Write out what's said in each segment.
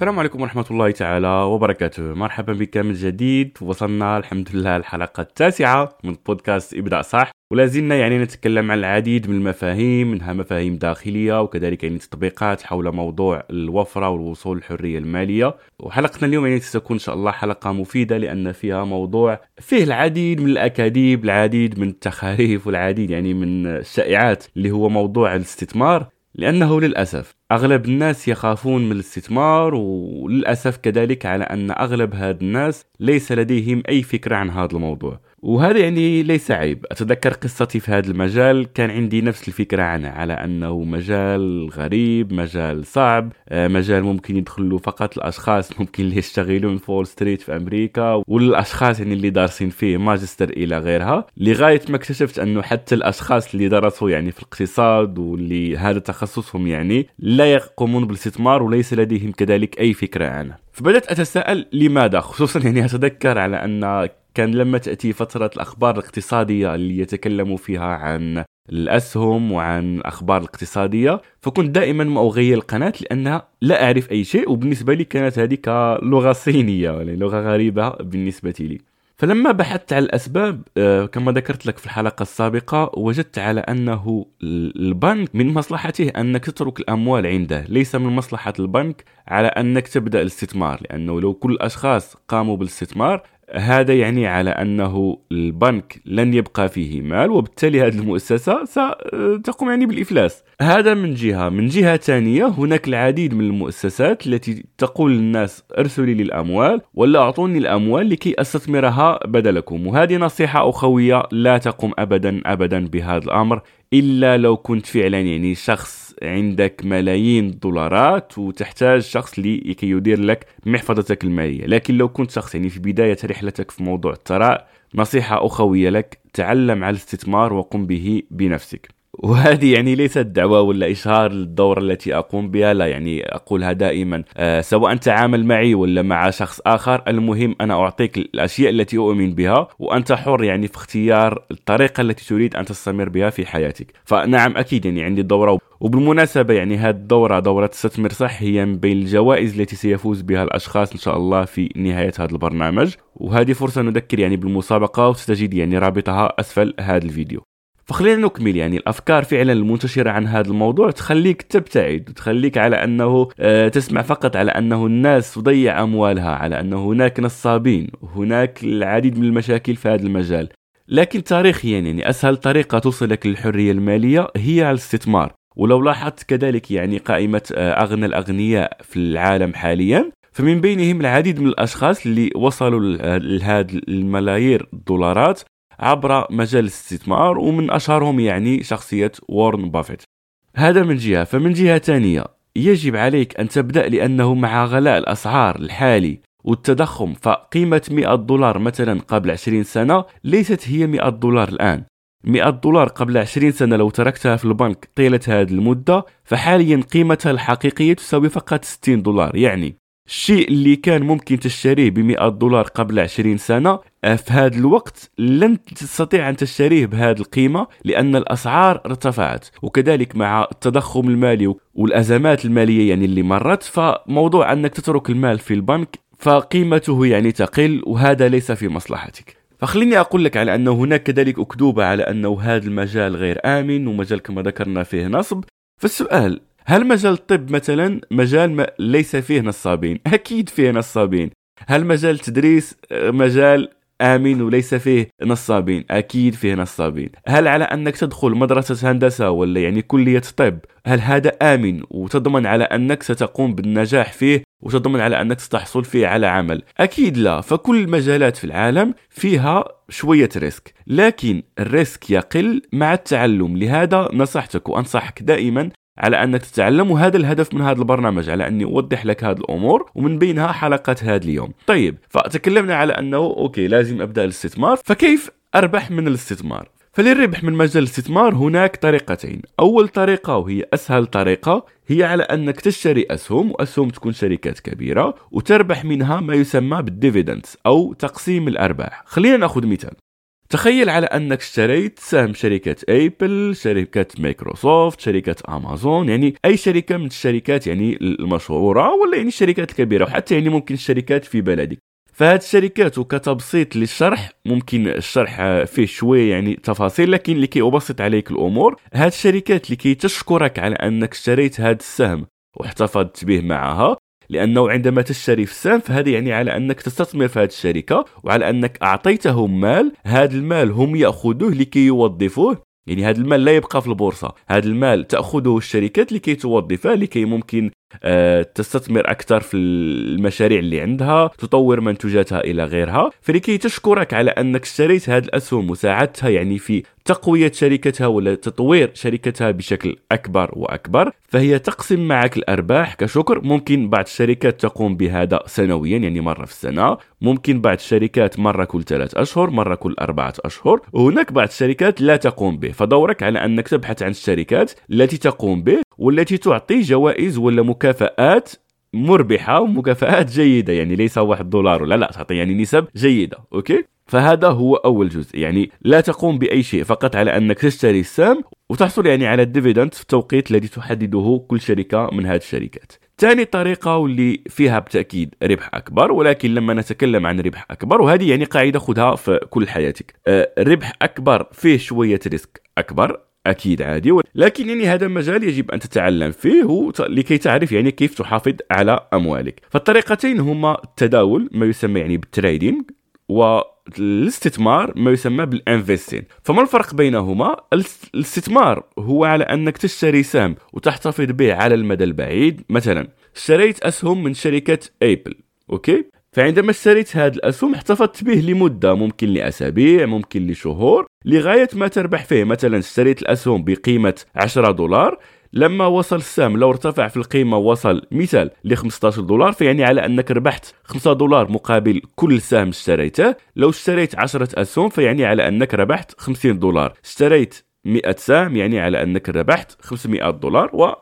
السلام عليكم ورحمة الله تعالى وبركاته. مرحبا بك من جديد. وصلنا الحمد لله الحلقة التاسعة من بودكاست ابدأ صح. ولا زلنا يعني نتكلم عن العديد من المفاهيم منها مفاهيم داخلية وكذلك يعني تطبيقات حول موضوع الوفرة والوصول للحرية المالية. وحلقتنا اليوم يعني ستكون إن شاء الله حلقة مفيدة لأن فيها موضوع فيه العديد من الأكاذيب العديد من التخاريف والعديد يعني من الشائعات اللي هو موضوع الاستثمار. لأنه للأسف أغلب الناس يخافون من الاستثمار وللأسف كذلك على أن أغلب هاد الناس ليس لديهم أي فكرة عن هذا الموضوع. وهذا يعني ليس عيب. أتذكر قصتي في هذا المجال. كان عندي نفس الفكرة عنه على أنه مجال غريب مجال صعب آه، مجال ممكن يدخل له فقط الأشخاص ممكن اللي يشتغلون في وول ستريت في أمريكا والأشخاص يعني اللي دارسين فيه ماجستير إلى غيرها. لغاية ما اكتشفت أنه حتى الأشخاص اللي درسوا يعني في الاقتصاد واللي هذا تخصصهم يعني لا يقومون بالاستثمار وليس لديهم كذلك أي فكرة عنه. فبدأت أتساءل لماذا؟ خصوصا يعني أتذكر على أن كان لما تأتي فترة الأخبار الاقتصادية اللي يتكلموا فيها عن الأسهم وعن الأخبار الاقتصادية فكنت دائما ما أغير القناة لأنها لا أعرف أي شيء وبالنسبة لي كانت هذه كلغة صينية يعني لغة غريبة بالنسبة لي. فلما بحثت على الأسباب آه، كما ذكرت لك في الحلقة السابقة وجدت على أنه البنك من مصلحته أنك تترك الأموال عنده. ليس من مصلحة البنك على أنك تبدأ الاستثمار لأنه لو كل الأشخاص قاموا بالاستثمار هذا يعني على أنه البنك لن يبقى فيه مال وبالتالي هذه المؤسسة ستقوم يعني بالإفلاس. هذا من جهة. من جهة ثانية هناك العديد من المؤسسات التي تقول للناس ارسلي لي الأموال ولا أعطوني الأموال لكي أستثمرها بدلكم. وهذه نصيحة أخوية لا تقم أبدا أبدا بهذا الأمر. إلا لو كنت فعلا يعني شخص عندك ملايين الدولارات وتحتاج شخص لكي يدير لك محفظتك المالية. لكن لو كنت شخص يعني في بداية رحلتك في موضوع الثراء نصيحة أخوية لك تعلم على الاستثمار وقم به بنفسك. وهذه يعني ليست دعوة ولا إشهار للدورة التي أقوم بها لا يعني أقولها دائما. أه سواء تعامل معي ولا مع شخص آخر المهم أنا أعطيك الأشياء التي أؤمن بها وأنت حر يعني في اختيار الطريقة التي تريد أن تستمر بها في حياتك. فنعم أكيد يعني عندي دورة وبالمناسبة يعني هذه الدورة دورة استثمر صح هي من بين الجوائز التي سيفوز بها الأشخاص إن شاء الله في نهاية هذا البرنامج. وهذه فرصة نذكر يعني بالمسابقة وستجد يعني رابطها أسفل هذا الفيديو. فخلينا نكمل يعني الأفكار فعلا المنتشرة عن هذا الموضوع تخليك تبتعد وتخليك على أنه آه، تسمع فقط على أنه الناس تضيع أموالها على أنه هناك نصابين وهناك العديد من المشاكل في هذا المجال. لكن تاريخيا يعني أسهل طريقة توصلك للحرية المالية هي الاستثمار. ولو لاحظت كذلك يعني قائمة آه، أغنى الأغنياء في العالم حاليا فمن بينهم العديد من الأشخاص اللي وصلوا لهذه الملايير الدولارات. عبر مجال الاستثمار ومن أشهرهم يعني شخصية وارن بافيت. هذا من جهة فمن جهة ثانية يجب عليك أن تبدأ لأنه مع غلاء الأسعار الحالي والتضخم فقيمة 100 دولار مثلا قبل 20 سنة ليست هي 100 دولار الآن. 100 دولار قبل 20 سنة لو تركتها في البنك طيلة هذه المدة فحاليا قيمتها الحقيقية تساوي فقط 60 دولار يعني الشيء اللي كان ممكن تشتريه ب 100 دولار قبل 20 سنة آه، في هذا الوقت لن تستطيع أن تشتريه بهذه القيمة لأن الأسعار ارتفعت. وكذلك مع التضخم المالي والأزمات المالية يعني اللي مرت فموضوع أنك تترك المال في البنك فقيمته يعني تقل وهذا ليس في مصلحتك. فخليني أقول لك على أنه هناك كذلك أكذوبة على أنه هذا المجال غير آمن ومجال كما ذكرنا فيه نصب. فالسؤال هل مجال الطب مثلا مجال ما ليس فيه نصابين؟ أكيد فيه نصابين. هل مجال التدريس آه، مجال آمن وليس فيه نصابين. أكيد فيه نصابين. هل على أنك تدخل مدرسة هندسة ولا يعني كلية طب؟ هل هذا آمن وتضمن على أنك ستقوم بالنجاح فيه وتضمن على أنك ستحصل فيه على عمل؟ أكيد لا. فكل المجالات في العالم فيها شوية risk. لكن ال risk يقل مع التعلم. لهذا نصحتك وأنصحك دائما على أنك تتعلم وهذا الهدف من هذا البرنامج على أني أوضح لك هذه الأمور ومن بينها حلقة هذا اليوم. طيب فتكلمنا على أنه okay لازم أبدأ الاستثمار فكيف أربح من الاستثمار؟ فللربح من مجال الاستثمار هناك طريقتين. أول طريقة وهي أسهل طريقة هي على أنك تشتري أسهم وأسهم تكون شركات كبيرة وتربح منها ما يسمى بال dividends أو تقسيم الأرباح. خلينا نأخذ مثال. تخيل على أنك اشتريت سهم شركة Apple، شركة مايكروسوفت، شركة امازون، يعني أي شركة من الشركات يعني المشهورة ولا يعني الشركات الكبيرة وحتى يعني ممكن الشركات في بلدك. فهاد الشركات وكتبسيط للشرح ممكن الشرح فيه شوية يعني تفاصيل لكن لكي ابسط عليك الأمور هاد الشركات لكي تشكرك على أنك اشتريت هاد السهم واحتفظت به معها لأنه عندما تشتري في السهم فهذا يعني على أنك تستثمر في هذه الشركة وعلى أنك اعطيتهم مال هذا المال هم يأخذوه لكي يوظفوه. يعني هذا المال لا يبقى في البورصة هذا المال تأخذه الشركات لكي توظفه لكي ممكن تستثمر أكثر في المشاريع اللي عندها تطور منتوجاتها إلى غيرها. فلكي تشكرك على أنك اشتريت هذه الأسهم وساعدتها يعني في تقوية شركتها ولا تطوير شركتها بشكل أكبر وأكبر. فهي تقسم معك الأرباح كشكر. ممكن بعض الشركات تقوم بهذا سنويا يعني مرة في السنة. ممكن بعض الشركات مرة كل ثلاث أشهر مرة كل أربعة أشهر. وهناك بعض الشركات لا تقوم به. فدورك على أنك تبحث عن الشركات التي تقوم به. والتي تعطي جوائز ولا مكافآت مربحة ومكافآت جيدة يعني ليس واحد دولار ولا لا تعطي يعني نسب جيدة okay؟ فهذا هو أول جزء يعني لا تقوم بأي شيء فقط على أنك تشتري السهم وتحصل يعني على ال dividend في التوقيت الذي تحدده كل شركة من هذه الشركات. ثاني طريقة واللي فيها بالتأكيد ربح أكبر ولكن لما نتكلم عن ربح أكبر وهذه يعني قاعدة خذها في كل حياتك. أه ربح أكبر فيه شوية risk أكبر أكيد عادي. لكن يعني هذا مجال يجب أن تتعلم فيه لكي تعرف يعني كيف تحافظ على أموالك. فالطريقتين هما التداول ما يسمى يعني بال trading والاستثمار ما يسمى بال investing. فما الفرق بينهما؟ الاستثمار هو على أنك تشتري سهم وتحتفظ به على المدى البعيد. مثلا اشتريت أسهم من شركة Apple okay؟ فعندما اشتريت هذه الأسهم احتفظت به لمدة ممكن لأسابيع ممكن لشهور لغاية ما تربح فيه. مثلا اشتريت الأسهم بقيمة 10 دولار لما وصل السهم لو ارتفع في القيمة وصل مثال ل 15 دولار فيعني على أنك ربحت 5 دولار مقابل كل سهم اشتريته. لو اشتريت 10 أسهم فيعني على أنك ربحت 50 دولار. اشتريت 100 سهم يعني على أنك ربحت 500 دولار. و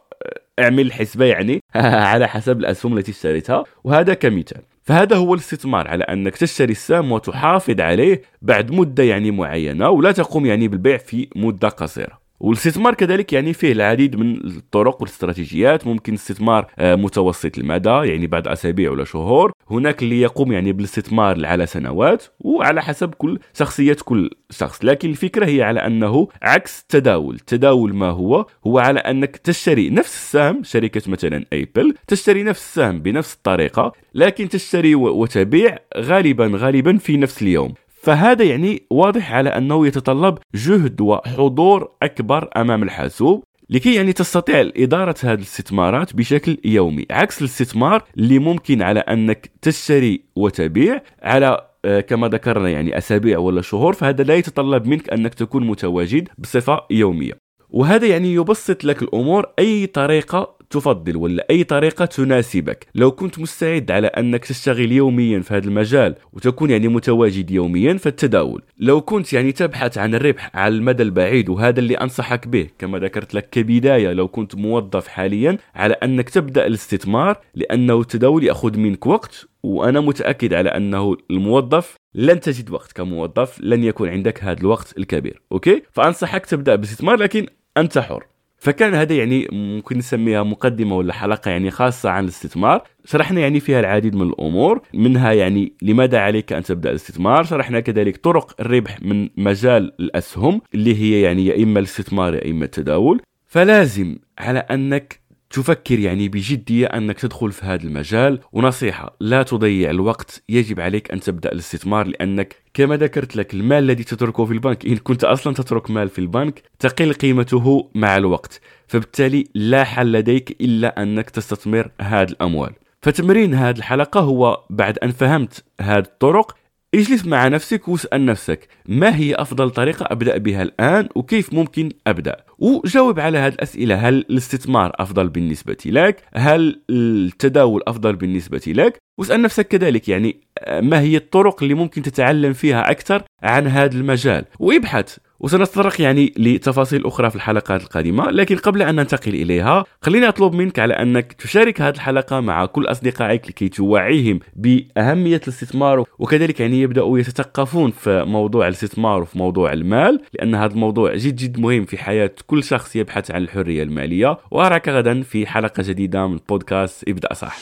اعمل الحسبة يعني على حسب الأسهم التي اشتريتها. وهذا كمثال. فهذا هو الاستثمار على أنك تشتري السهم وتحافظ عليه بعد مدة يعني معينة ولا تقوم يعني بالبيع في مدة قصيرة. والاستثمار كذلك يعني فيه العديد من الطرق والاستراتيجيات. ممكن استثمار آه، متوسط المدى يعني بعد أسابيع ولا شهور. هناك اللي يقوم يعني بالاستثمار على سنوات وعلى حسب كل شخصيه كل شخص. لكن الفكرة هي على أنه عكس التداول التداول ما هو؟ هو على أنك تشتري نفس السهم شركة مثلا ايبل تشتري نفس السهم بنفس الطريقة لكن تشتري وتبيع غالبا غالبا في نفس اليوم. فهذا يعني واضح على أنه يتطلب جهد وحضور أكبر أمام الحاسوب لكي يعني تستطيع إدارة هذه الاستثمارات بشكل يومي. عكس الاستثمار اللي ممكن على أنك تشتري وتبيع على آه، كما ذكرنا يعني أسابيع ولا شهور فهذا لا يتطلب منك أنك تكون متواجد بصفة يومية. وهذا يعني يبسط لك الأمور أي طريقة تفضل ولا أي طريقة تناسبك. لو كنت مستعد على أنك تشتغل يوميا في هذا المجال وتكون يعني متواجد يوميا فالتداول. لو كنت يعني تبحث عن الربح على المدى البعيد وهذا اللي أنصحك به كما ذكرت لك كبداية لو كنت موظف حاليا على أنك تبدأ الاستثمار لأنه التداول يأخذ منك وقت وأنا متأكد على أنه الموظف لن تجد وقت. كموظف لن يكون عندك هذا الوقت الكبير. أوكي؟ فأنصحك تبدأ باستثمار لكن أنت حر. فكان هذا يعني ممكن نسميها مقدمة ولا حلقة يعني خاصة عن الاستثمار. شرحنا يعني فيها العديد من الأمور منها يعني لماذا عليك أن تبدأ الاستثمار؟ شرحنا كذلك طرق الربح من مجال الأسهم اللي هي يعني يا إما الاستثمار يا إما التداول. فلازم على أنك تفكر يعني بجدية أنك تدخل في هذا المجال. ونصيحة لا تضيع الوقت. يجب عليك أن تبدأ الاستثمار لأنك كما ذكرت لك المال الذي تتركه في البنك إن كنت أصلا تترك مال في البنك تقل قيمته مع الوقت. فبالتالي لا حل لديك إلا أنك تستثمر هذه الأموال. فتمرين هذه الحلقة هو بعد أن فهمت هذه الطرق. اجلس مع نفسك واسأل نفسك ما هي أفضل طريقة أبدأ بها الآن وكيف ممكن أبدأ؟ وجاوب على هذه الأسئلة هل الاستثمار أفضل بالنسبة لك؟ هل التداول أفضل بالنسبة لك؟ واسأل نفسك كذلك يعني ما هي الطرق اللي ممكن تتعلم فيها أكثر عن هذا المجال؟ وابحث وسنتطرق يعني لتفاصيل أخرى في الحلقات القادمة لكن قبل أن ننتقل إليها خليني أطلب منك على أنك تشارك هذه الحلقة مع كل أصدقائك لكي توعيهم بأهمية الاستثمار وكذلك يعني يبدأوا يتثقفون في موضوع الاستثمار وفي موضوع المال لأن هذا الموضوع جد جد مهم في حياة كل شخص يبحث عن الحرية المالية. وأراك غدا في حلقة جديدة من بودكاست إبدأ صح.